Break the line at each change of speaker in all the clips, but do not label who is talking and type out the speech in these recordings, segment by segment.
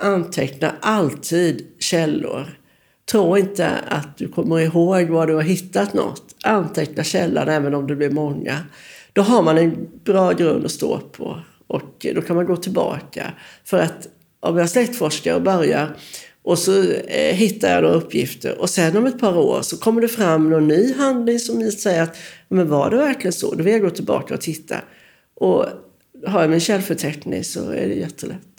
anteckna alltid källor. Tro inte att du kommer ihåg var du har hittat något. Anteckna källan även om det blir många. Då har man en bra grund att stå på och då kan man gå tillbaka. För att om jag släktforskar och börjar och så eh, hittar jag några uppgifter och sen om ett par år så kommer det fram någon ny handling som säger att men var det verkligen så? Då vill jag gå tillbaka och titta. Och har jag min källförteckning så är det jättelätt.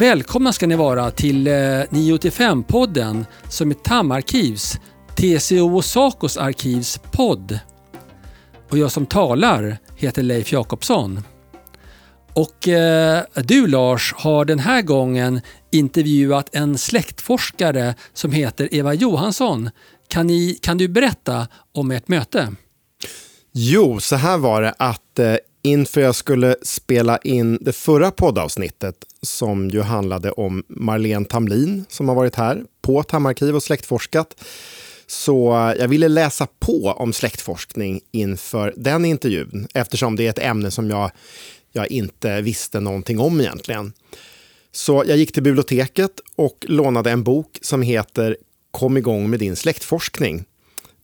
Välkomna ska ni vara till eh, 985-podden som är TAM-arkivs, TCO och Sacos arkivs podd. Och jag som talar heter Leif Jakobsson. Och eh, du Lars har den här gången intervjuat en släktforskare som heter Eva Johansson. Kan, ni, kan du berätta om ert möte?
Jo, så här var det att eh, inför jag skulle spela in det förra poddavsnittet som ju handlade om Marlene Tamlin som har varit här på Tammarkiv och släktforskat. Så eh, jag ville läsa på om släktforskning inför den intervjun eftersom det är ett ämne som jag, jag inte visste någonting om egentligen. Så jag gick till biblioteket och lånade en bok som heter Kom igång med din släktforskning.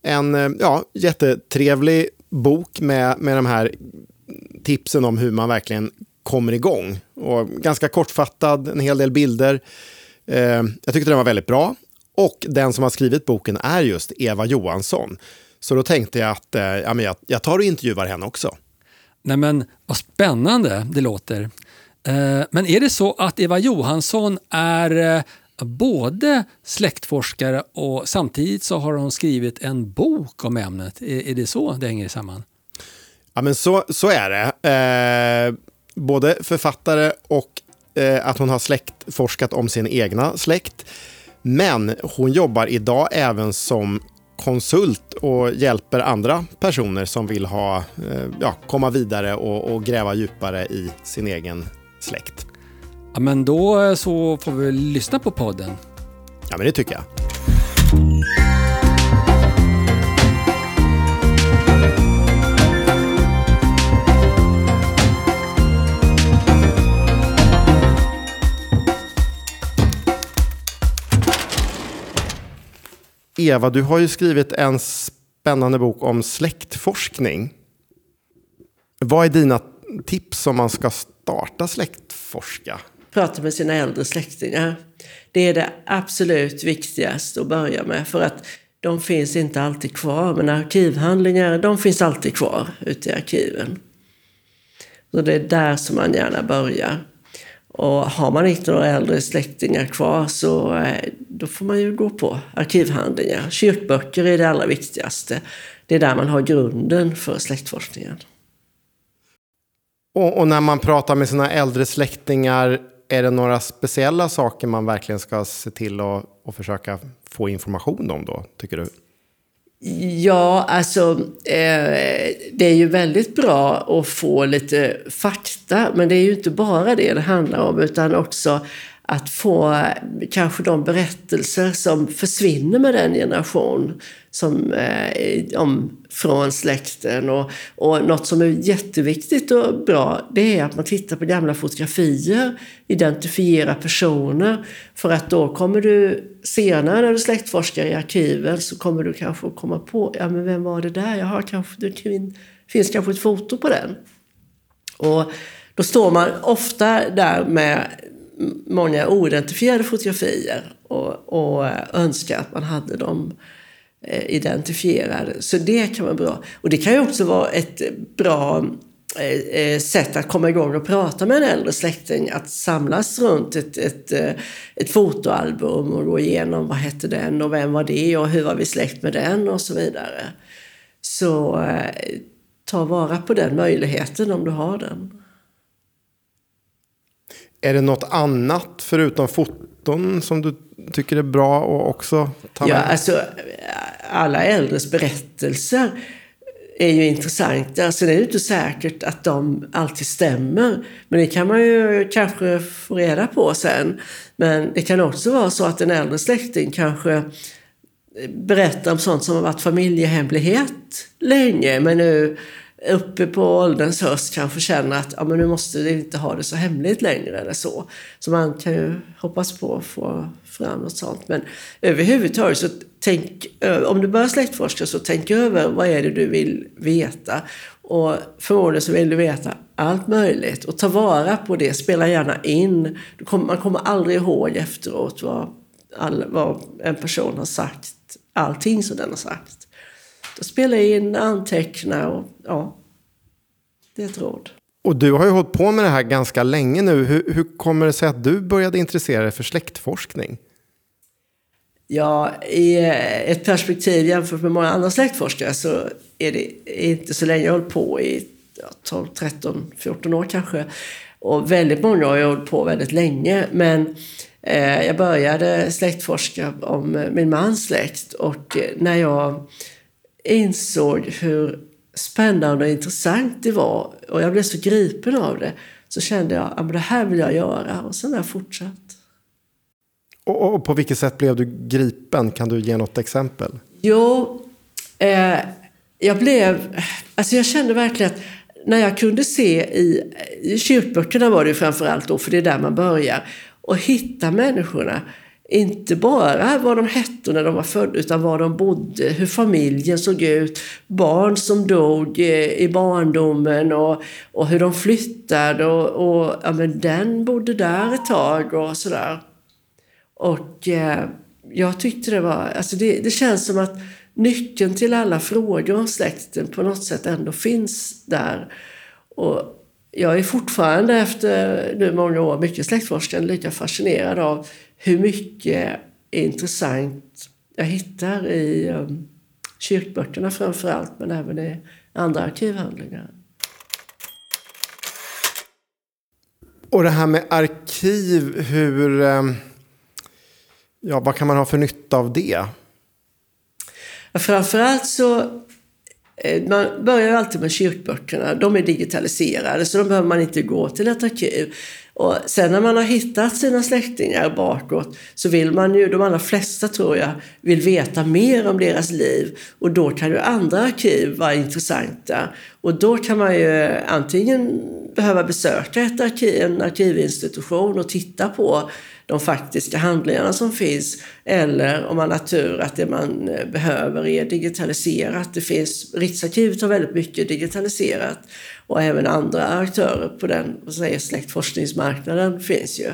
En eh, ja, jättetrevlig bok med, med de här tipsen om hur man verkligen kommer igång. Och ganska kortfattad, en hel del bilder. Eh, jag tyckte den var väldigt bra. Och den som har skrivit boken är just Eva Johansson. Så då tänkte jag att eh, ja, men jag, jag tar och intervjuar henne också.
Nej men vad spännande det låter. Eh, men är det så att Eva Johansson är eh, både släktforskare och samtidigt så har hon skrivit en bok om ämnet? Är, är det så det hänger samman?
Ja, men så, så är det. Eh, både författare och eh, att hon har släktforskat om sin egna släkt. Men hon jobbar idag även som konsult och hjälper andra personer som vill ha, eh, ja, komma vidare och, och, gräva djupare i sin egen släkt.
Ja, men då eh, så får vi lyssna på podden.
Ja, men det tycker jag. Eva, du har ju skrivit en spännande bok om släktforskning. Vad är dina tips om man ska starta släktforska?
Prata med sina äldre släktingar. Det är det absolut viktigaste att börja med. För att de finns inte alltid kvar. Men arkivhandlingar, de finns alltid kvar ute i arkiven. Så det är där som man gärna börjar. Och har man inte några äldre släktingar kvar så eh, då får man ju gå på arkivhandlingar. Kyrkböcker är det allra viktigaste. Det är där man har grunden för släktforskningen.
Och, och när man pratar med sina äldre släktingar, är det några speciella saker man verkligen ska se till att försöka få information om då, tycker du?
Ja, alltså eh, det är ju väldigt bra att få lite fakta, men det är ju inte bara det det handlar om, utan också att få kanske de berättelser som försvinner med den generation som, eh, om, från släkten. Och, och något som är jätteviktigt och bra det är att man tittar på gamla fotografier, identifierar personer. För att då kommer du senare när du släktforskar i arkiven så kommer du kanske komma på, ja men vem var det där? Jaha, kanske, det finns kanske ett foto på den. Och då står man ofta där med många oidentifierade fotografier och, och önskar att man hade dem eh, identifierade. Så det kan vara bra. Och det kan ju också vara ett bra eh, eh, sätt att komma igång och prata med en äldre släkting. Att samlas runt ett, ett, ett fotoalbum och gå igenom vad hette den och vem var det och hur var vi släkt med den och så vidare. Så ta vara på den möjligheten om du har den.
Är det något annat förutom foton som du tycker är bra att också ta
Ja,
med?
alltså alla äldres berättelser är ju intressanta. Alltså, sen är det inte säkert att de alltid stämmer. Men det kan man ju kanske få reda på sen. Men det kan också vara så att en äldre släkting kanske berättar om sånt som har varit familjehemlighet länge. Men nu uppe på ålderns höst kanske känner att ja, men nu måste vi inte ha det så hemligt längre eller så. Så man kan ju hoppas på att få fram något sånt. Men överhuvudtaget så tänk, om du börjar släktforska så tänk över vad är det du vill veta. Och förmodligen så vill du veta allt möjligt och ta vara på det, spela gärna in. Man kommer aldrig ihåg efteråt vad, all, vad en person har sagt, allting som den har sagt. Spela in, anteckna och ja, det är ett råd.
Och du har ju hållit på med det här ganska länge nu. Hur, hur kommer det sig att du började intressera dig för släktforskning?
Ja, i ett perspektiv jämfört med många andra släktforskare så är det inte så länge jag har hållit på i 12, 13, 14 år kanske. Och väldigt många har jag hållit på väldigt länge. Men eh, jag började släktforska om min mans släkt och när jag insåg hur spännande och intressant det var och jag blev så gripen av det så kände jag att det här vill jag göra och sen har jag fortsatt.
Och, och, på vilket sätt blev du gripen? Kan du ge något exempel?
Jo, eh, jag blev... Alltså jag kände verkligen att när jag kunde se i, i kyrkböckerna var det framförallt då, för det är där man börjar, och hitta människorna inte bara vad de hette när de var födda, utan var de bodde, hur familjen såg ut, barn som dog eh, i barndomen och, och hur de flyttade och, och ja, men den bodde där ett tag och sådär. Och eh, jag tyckte det var, alltså det, det känns som att nyckeln till alla frågor om släkten på något sätt ändå finns där. Och jag är fortfarande efter nu många år mycket släktforskande lika fascinerad av hur mycket intressant jag hittar i um, kyrkböckerna framför allt, men även i andra arkivhandlingar.
Och det här med arkiv, hur... Um, ja, vad kan man ha för nytta av det?
Ja, framförallt så Eh, man börjar alltid med kyrkböckerna. De är digitaliserade så de behöver man inte gå till ett arkiv. Och sen när man har hittat sina släktingar bakåt så vill man ju, de allra flesta tror jag, vill veta mer om deras liv. Och då kan ju andra arkiv vara intressanta. Och då kan man ju antingen behöva besöka ett arkiv, en arkivinstitution och titta på de faktiska handlingarna som finns. Eller om man har tur att det man eh, behöver är digitaliserat. Det finns, Riksarkivet har väldigt mycket digitaliserat och även andra aktörer på den säger, släktforskningsmarknaden finns ju.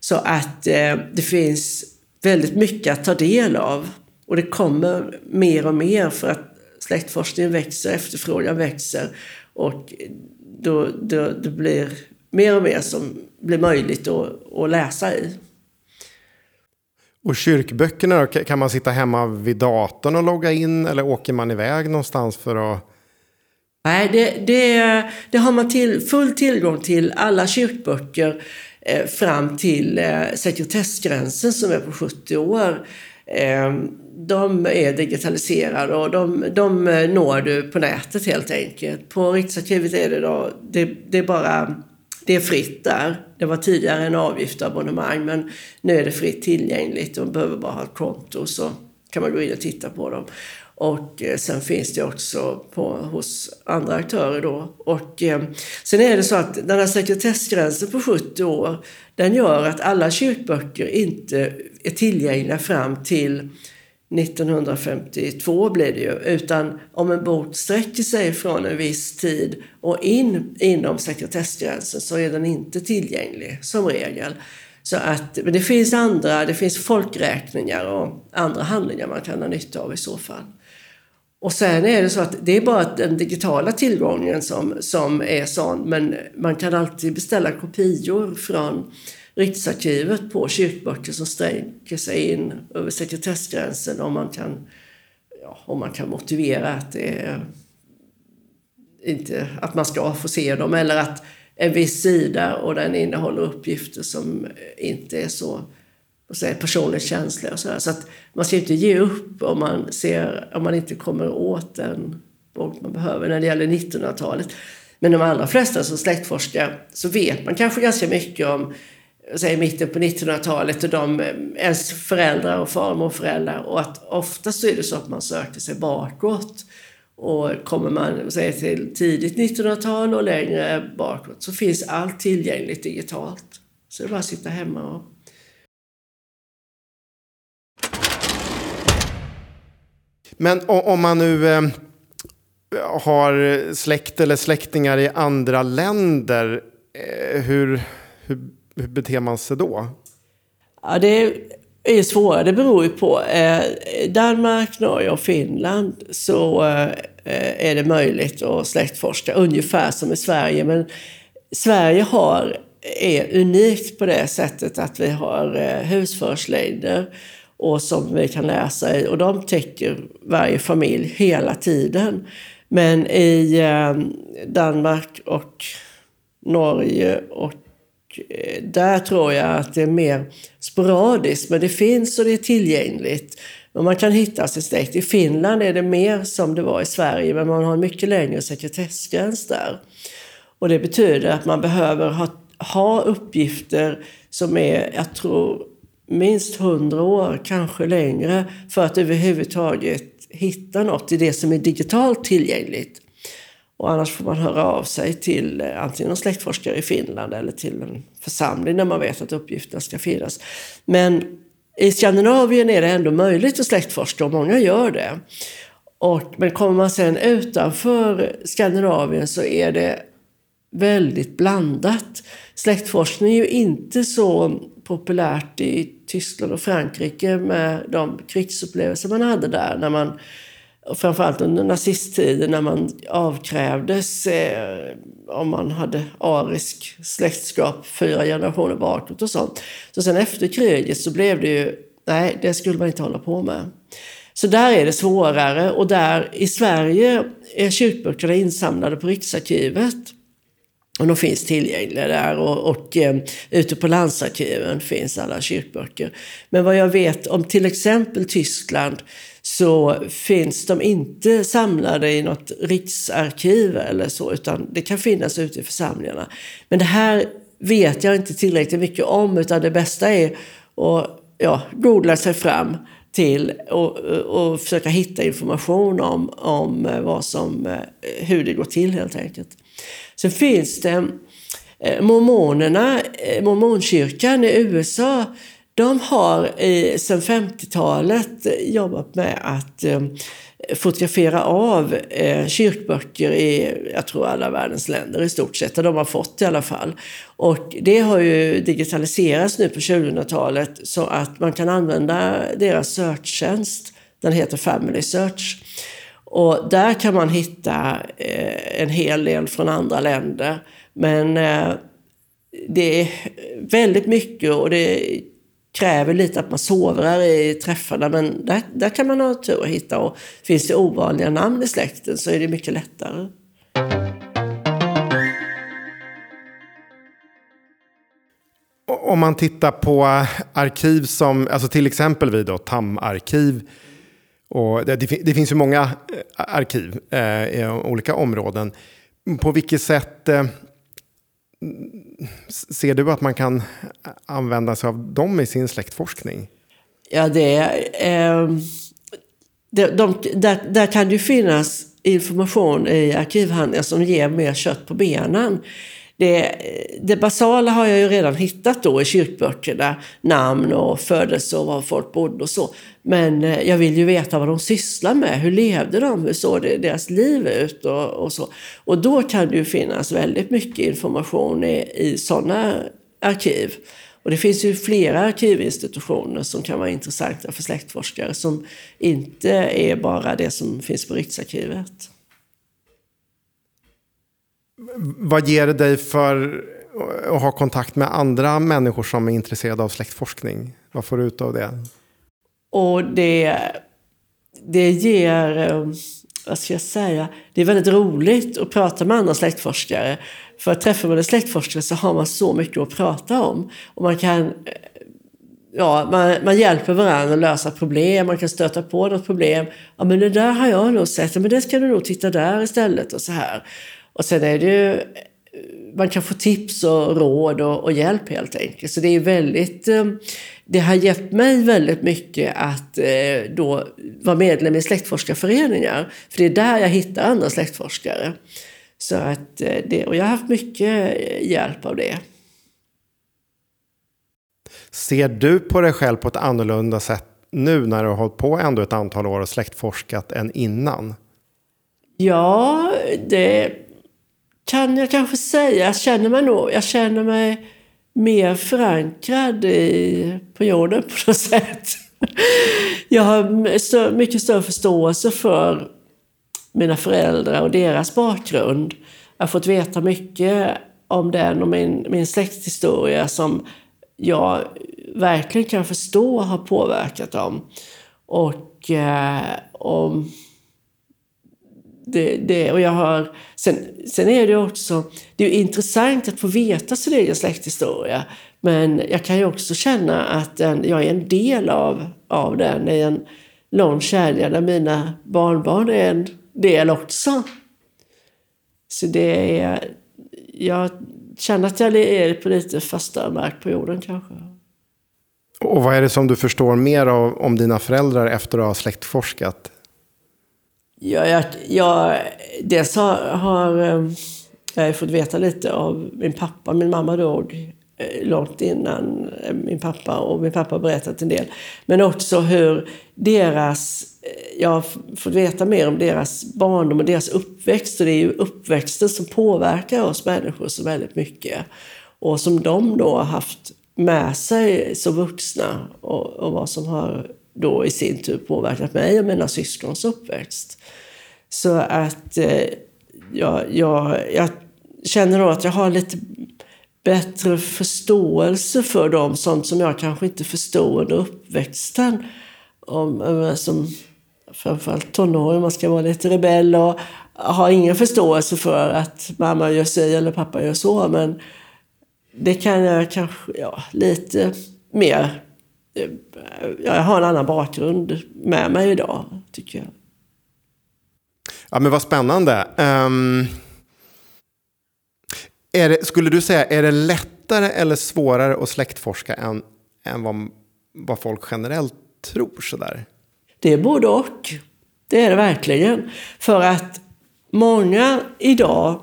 Så att eh, det finns väldigt mycket att ta del av. Och det kommer mer och mer för att släktforskningen växer, efterfrågan växer och då, då, det blir mer och mer som blir möjligt att, att läsa i.
Och kyrkböckerna då? Kan man sitta hemma vid datorn och logga in eller åker man iväg någonstans för att...
Nej, det, det, det har man till, full tillgång till alla kyrkböcker eh, fram till eh, sekretessgränsen som är på 70 år. Eh, de är digitaliserade och de, de eh, når du på nätet helt enkelt. På Riksarkivet är det då, det, det är bara det är fritt där. Det var tidigare en avgift abonnemang men nu är det fritt tillgängligt. Man behöver bara ha ett konto så kan man gå in och titta på dem. Och eh, sen finns det också på, hos andra aktörer då. Och eh, sen är det så att den här sekretessgränsen på 70 år den gör att alla kyrkböcker inte är tillgängliga fram till 1952 blir det ju, utan om en bok sträcker sig från en viss tid och in inom sekretessgränsen så är den inte tillgänglig som regel. Så att, men det finns andra, det finns folkräkningar och andra handlingar man kan ha nytta av i så fall. Och sen är det så att det är bara den digitala tillgången som, som är sån, men man kan alltid beställa kopior från Riksarkivet på kyrkböcker som sträcker sig in över sekretessgränsen om man kan, ja, om man kan motivera att, det är inte, att man ska få se dem eller att en viss sida och den innehåller uppgifter som inte är så säga, personligt känsliga. Och så, så att man ska inte ge upp om man, ser, om man inte kommer åt den bok man behöver när det gäller 1900-talet. Men de allra flesta som släktforskar så vet man kanske ganska mycket om säg, mitten på 1900-talet och de, eh, ens föräldrar och farmor och föräldrar. Och att oftast är det så att man söker sig bakåt. Och kommer man säg, till tidigt 1900-tal och längre bakåt så finns allt tillgängligt digitalt. Så det är bara att sitta hemma och
Men om man nu eh, har släkt eller släktingar i andra länder, eh, hur, hur, hur beter man sig då?
Ja, det är svårare. Det beror ju på. Eh, Danmark, Norge och Finland så eh, är det möjligt att släktforska ungefär som i Sverige. Men Sverige har, är unikt på det sättet att vi har eh, husförslängder och som vi kan läsa i. Och de täcker varje familj hela tiden. Men i eh, Danmark och Norge och Eh, där tror jag att det är mer sporadiskt, men det finns och det är tillgängligt. Men man kan hitta sin släkt. I Finland är det mer som det var i Sverige, men man har en mycket längre sekretessgräns där. Och det betyder att man behöver ha, ha uppgifter som är, jag tror, minst hundra år, kanske längre, för att överhuvudtaget hitta något i det som är digitalt tillgängligt. Och annars får man höra av sig till eh, antingen en släktforskare i Finland eller till en församling när man vet att uppgifterna ska finnas. Men i Skandinavien är det ändå möjligt att släktforska och många gör det. Och, men kommer man sen utanför Skandinavien så är det väldigt blandat. Släktforskning är ju inte så populärt i Tyskland och Frankrike med de krigsupplevelser man hade där. När man, framförallt under nazisttiden när man avkrävdes eh, om man hade arisk släktskap fyra generationer bakåt och sånt. Så sen efter kriget så blev det ju, nej det skulle man inte hålla på med. Så där är det svårare och där i Sverige är kyrkböckerna insamlade på Riksarkivet. Och de finns tillgängliga där och, och eh, ute på landsarkiven finns alla kyrkböcker. Men vad jag vet om till exempel Tyskland så finns de inte samlade i något riksarkiv eller så, utan det kan finnas ute i församlingarna. Men det här vet jag inte tillräckligt mycket om, utan det bästa är att ja, googla sig fram till och, och försöka hitta information om, om eh, vad som, eh, hur det går till helt enkelt. Sen finns det eh, mormonerna, eh, mormonkyrkan i USA, de har sedan 50-talet eh, jobbat med att eh, fotografera av eh, kyrkböcker i, jag tror alla världens länder i stort sett, där de har fått i alla fall. Och det har ju digitaliserats nu på 2000-talet så att man kan använda deras söktjänst, den heter Family Search. Och där kan man hitta eh, en hel del från andra länder. Men eh, det är väldigt mycket och det kräver lite att man sovrar i träffarna. Men där, där kan man ha tur att hitta. Och finns det ovanliga namn i släkten så är det mycket lättare.
Om man tittar på arkiv som, alltså till exempel vid då, TAM-arkiv och det, det, finns ju många eh, arkiv eh, i olika områden. På vilket sätt eh, ser du att man kan eh, använda sig av dem i sin släktforskning?
Ja, det är... Eh, de, de, där, där kan det ju finnas information i arkivhandlingar som ger mer kött på benen. Det, det basala har jag ju redan hittat då i kyrkböckerna. Namn och födelse och var folk bodde och så. Men eh, jag vill ju veta vad de sysslar med. Hur levde de? Hur såg deras liv ut? Och, och, så. och då kan det ju finnas väldigt mycket information i, i sådana arkiv. Och det finns ju flera arkivinstitutioner som kan vara intressanta för släktforskare som inte är bara det som finns på Riksarkivet
vad ger det dig för att ha kontakt med andra människor som är intresserade av släktforskning? Vad får du ut av det?
Och det, det ger, eh, vad ska jag säga, det är väldigt roligt att prata med andra släktforskare. För träffar man en släktforskare så har man så mycket att prata om. Och man kan eh, ja, man, man hjälper varandra att lösa problem, man kan stöta på något problem. Ja, men det där har jag nog sett, men det ska du nog titta där istället och så här. Och sen är det ju, man kan få tips och råd och, och hjälp helt enkelt. Så det är väldigt, eh, det har gett mig väldigt mycket att eh, då vara medlem i släktforskarföreningar. För det är där jag hittar andra släktforskare. Så att eh, det, och jag har haft mycket hjälp av det.
Ser du på dig själv på ett annorlunda sätt nu när du har hållit på ändå ett antal år och släktforskat än innan?
Ja, det kan jag kanske säga. Jag känner mig nog, jag känner mig mer förankrad i, på jorden på något sätt. Jag har mycket större förståelse för mina föräldrar och deras bakgrund. Jag har fått veta mycket om den och min, min släkthistoria som jag verkligen kan förstå har påverkat dem. Och, eh, och, det, det, och jag har, sen, sen är det också det är intressant att få veta sin egen släkthistoria. Men jag kan ju också känna att den, jag är en del av, av den i en lång kedja där mina barnbarn är en del också. Så det är... Jag känner att jag är på lite fastare mark på jorden kanske.
Och vad är det som du förstår mer av, om dina föräldrar efter att ha släktforskat?
Ja, jag, eh, jag, dels har, har jag jag fått veta lite av min pappa. Min mamma dog eh, långt innan eh, min pappa och min pappa har berättat en del. Men också hur deras, jag har fått veta mer om deras barndom och deras uppväxt. Och det är ju uppväxten som påverkar oss människor så väldigt mycket. Och som de då har haft med sig som vuxna och, och vad som har då i sin tur påverkat mig och mina syskons uppväxt. Så att eh, jag, jag, jag känner nog att jag har lite bättre förståelse för dem, sånt som jag kanske inte förstod under uppväxten. Om, eh, som framförallt tonåring, man ska vara lite rebell och ha ingen förståelse för att mamma gör sig eller pappa gör så. Men det kan jag kanske, ja, lite mer... Jag har en annan bakgrund med mig idag, tycker jag.
Ja, men vad spännande. Um, det, skulle du säga, är det lättare eller svårare att släktforska än, än vad, vad folk generellt tror? Sådär?
Det är både och. Det är det verkligen. För att många idag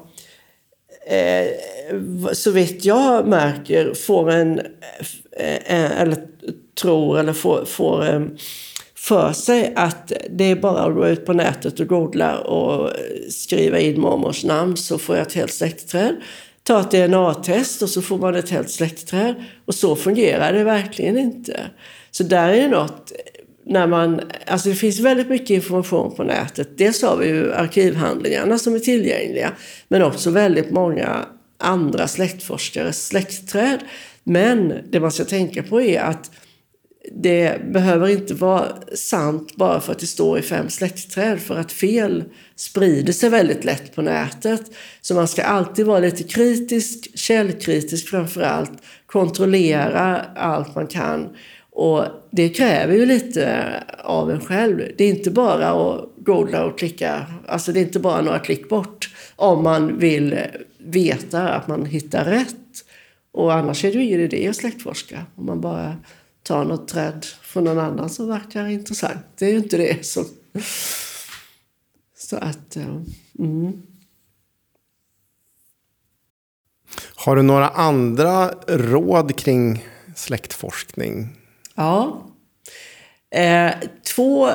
eh, så vitt jag märker, får en, eh, eller tror eller får, får eh, för sig att det är bara att gå ut på nätet och googla och skriva in mormors namn så får jag ett helt släktträd. Ta ett DNA-test och så får man ett helt släktträd. Och så fungerar det verkligen inte. Så där är något eh, när man, alltså det finns väldigt mycket information på nätet. Dels har vi ju arkivhandlingarna som är tillgängliga, men också väldigt många andra släktforskares släktträd. Men det man ska tänka på är att det behöver inte vara sant bara för att det står i fem släktträd för att fel sprider sig väldigt lätt på nätet. Så man ska alltid vara lite kritisk, källkritisk framför allt, kontrollera allt man kan. Och det kräver ju lite av en själv. Det är inte bara att googla och klicka, alltså det är inte bara några klick bort om man vill veta att man hittar rätt. Och annars är det ju ingen idé att släktforska om man bara tar något träd från någon annan som verkar intressant. Det är ju inte det som... Så att, mm.
Har du några andra råd kring släktforskning?
Ja. Eh, två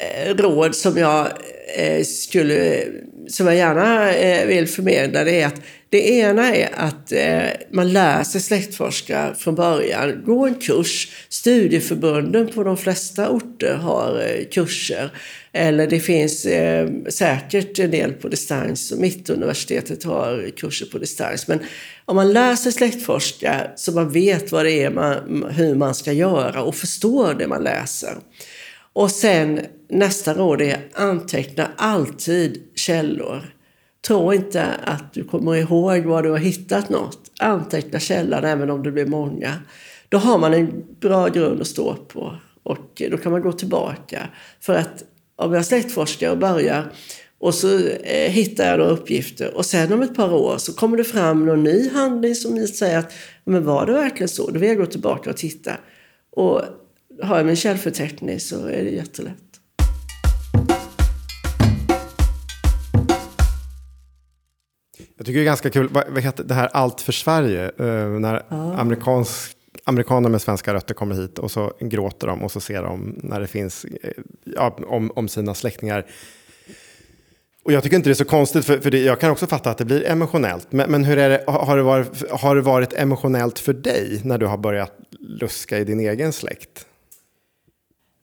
Eh, råd som jag eh, skulle, som jag gärna eh, vill förmedla det är att det ena är att man lär sig släktforska från början. Gå en kurs. Studieförbunden på de flesta orter har kurser. Eller det finns säkert en del på distans. Mittuniversitetet har kurser på distans. Men om man lär sig släktforska så man vet vad det är man, hur man ska göra och förstår det man läser. Och sen nästa råd är anteckna alltid källor. Tro inte att du kommer ihåg var du har hittat något. Anteckna källan även om det blir många. Då har man en bra grund att stå på och då kan man gå tillbaka. För att om jag släktforskar och börjar och så eh, hittar jag några uppgifter och sen om ett par år så kommer det fram någon ny handling som säger att men var det verkligen så? Då vill jag gå tillbaka och titta. Och har jag min källförteckning så är det jättelätt.
Jag tycker det är ganska kul, vad, heter det här Allt för Sverige? Uh, när ja. amerikansk, amerikaner med svenska rötter kommer hit och så gråter de och så ser de när det finns uh, ja, om, om sina släktingar. Och jag tycker inte det är så konstigt, för, för det, jag kan också fatta att det blir emotionellt. Men, men hur är det, har, det varit, har det varit emotionellt för dig när du har börjat luska i din egen släkt?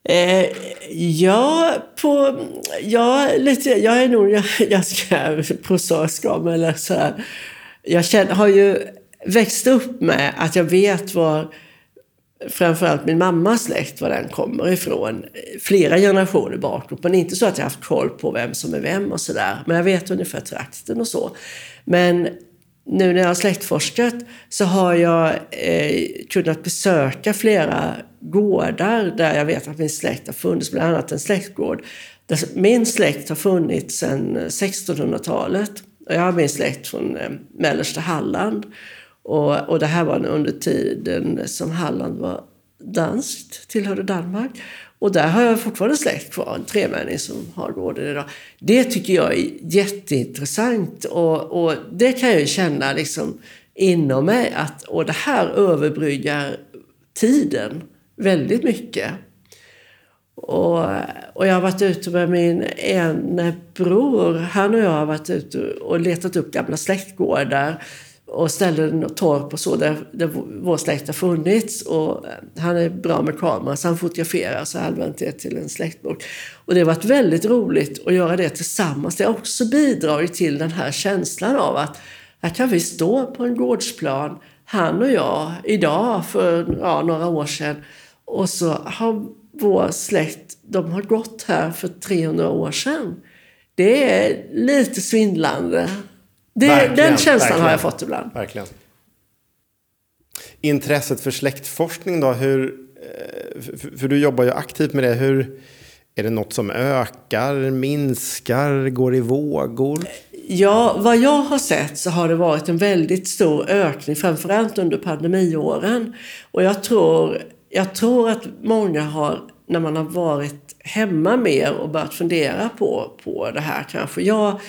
Eh, ja, på, ja, lite, jag är nog ganska prosaisk av mig. Eller så här. Jag känner, har ju växt upp med att jag vet var framförallt min mammas släkt, var den kommer ifrån. Flera generationer bakåt. Men inte så att jag haft koll på vem som är vem och sådär. Men jag vet ungefär trakten och så. Men nu när jag har släktforskat så har jag eh, kunnat besöka flera gårdar där jag vet att min släkt har funnits, bland annat en släktgård. Där min släkt har funnits sedan 1600-talet. Jag har min släkt från eh, mellersta Halland. Och, och det här var under tiden som Halland var danskt, tillhörde Danmark. Och där har jag fortfarande släkt kvar, en tremänning som har gården idag. Det tycker jag är jätteintressant och, och det kan jag ju känna liksom inom mig att och det här överbryggar tiden väldigt mycket. Och, och jag har varit ute med min ene bror. Han och jag har varit ute och letat upp gamla släktgårdar och ställen och torp och så där, där vår släkt har funnits. Och han är bra med kameran så han fotograferar så har använt det till en släktbok. Och det har varit väldigt roligt att göra det tillsammans. Det har också bidragit till den här känslan av att här kan vi stå på en gårdsplan, han och jag, idag för ja, några år sedan. Och så har vår släkt, de har gått här för 300 år sedan. Det är lite svindlande. Det, den känslan verkligen. har jag fått ibland.
Verkligen. Intresset för släktforskning då? Hur, eh, för du jobbar ju aktivt med det. Hur, är det något som ökar, minskar, går i vågor?
Ja, vad jag har sett så har det varit en väldigt stor ökning, framförallt under pandemiåren. Och jag tror, jag tror att många har, när man har varit hemma mer och börjat fundera på, på det här kanske. Jag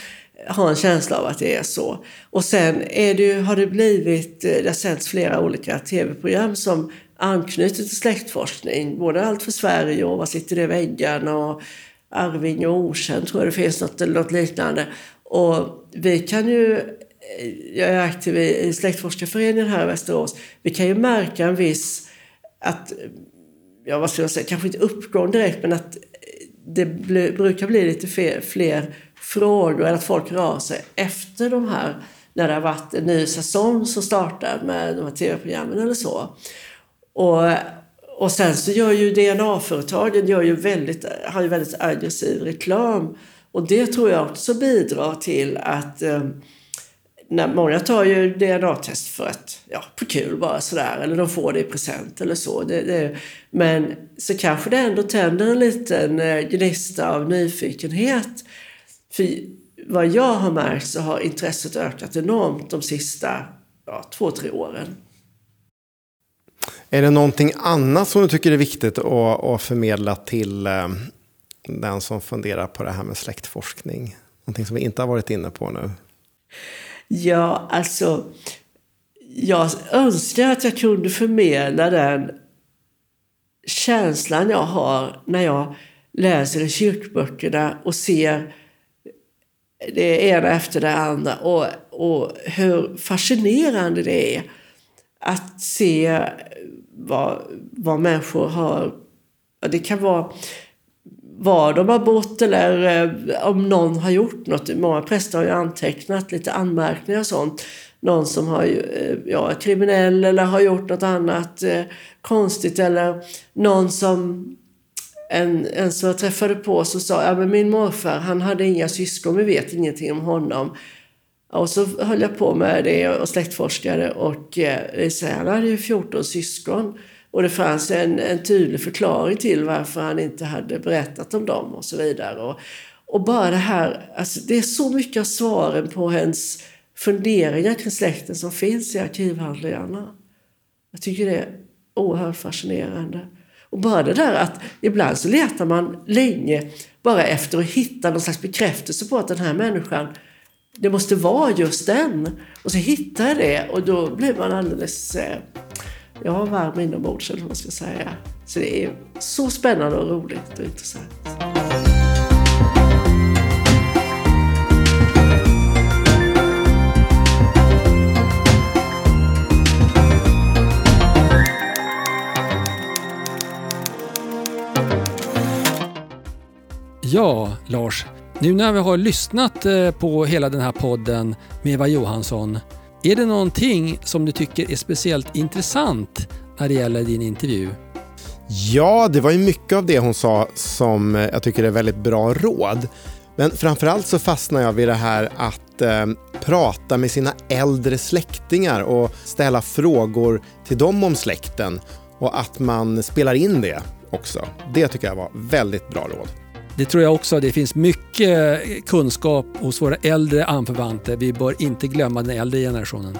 har en känsla av att det är så. Och sen är det, har det blivit, eh, det har sänds flera olika tv-program som anknyter till släktforskning. Både Allt för Sverige och Vad sitter det i väggarna och Arving och Okänd tror jag det finns något, något liknande. Och vi kan ju, eh, jag är aktiv i Släktforskarföreningen här i Västerås, vi kan ju märka en viss, att, ja vad ska jag säga, kanske inte uppgång direkt men att det bli, brukar bli lite fler, fler frågor eller att folk rör sig efter de här, när det har varit en ny säsong som startar med de här tv-programmen eller så. Och, och sen så gör ju DNA-företagen gör ju väldigt, har ju väldigt aggressiv reklam. Och det tror jag också bidrar till att eh, när många tar ju DNA-test för att, ja, på kul bara sådär, eller de får det i present eller så. Det, det, men så kanske det ändå tänder en liten eh, gnista av nyfikenhet för vad jag har märkt så har intresset ökat enormt de sista ja, två, tre åren.
Är det någonting annat som du tycker är viktigt att, att förmedla till eh, den som funderar på det här med släktforskning? Någonting som vi inte har varit inne på nu?
Ja, alltså. Jag önskar att jag kunde förmedla den känslan jag har när jag läser i kyrkböckerna och ser det ena efter det andra. Och, och hur fascinerande det är att se vad, vad människor har... Det kan vara var de har bott eller eh, om någon har gjort något. Många präster har ju antecknat lite anmärkningar och sånt. Någon som har, eh, ja, är kriminell eller har gjort något annat eh, konstigt eller någon som en, en som jag träffade på så sa ja, men min morfar han hade inga syskon, vi vet ingenting om honom. Och så höll jag på med det och släktforskade och eh, han hade ju 14 syskon. Och det fanns en, en tydlig förklaring till varför han inte hade berättat om dem och så vidare. Och, och bara det här, alltså det är så mycket av svaren på hennes funderingar kring släkten som finns i arkivhandlingarna. Jag tycker det är oerhört fascinerande. Och bara det där att ibland så letar man länge bara efter att hitta någon slags bekräftelse på att den här människan, det måste vara just den. Och så hittar jag det och då blir man alldeles eh, ja, varm inombords eller vad man ska säga. Så det är så spännande och roligt och intressant.
Ja, Lars. Nu när vi har lyssnat eh, på hela den här podden med Eva Johansson, är det någonting som du tycker är speciellt intressant när det gäller din intervju?
Ja, det var ju mycket av det hon sa som eh, jag tycker är väldigt bra råd. Men framförallt så fastnar jag vid det här att eh, prata med sina äldre släktingar och ställa frågor till dem om släkten och att man spelar in det också. Det tycker jag var väldigt bra råd.
Det tror jag också. Det finns mycket kunskap hos våra äldre anförvanter. Vi bör inte glömma den äldre generationen.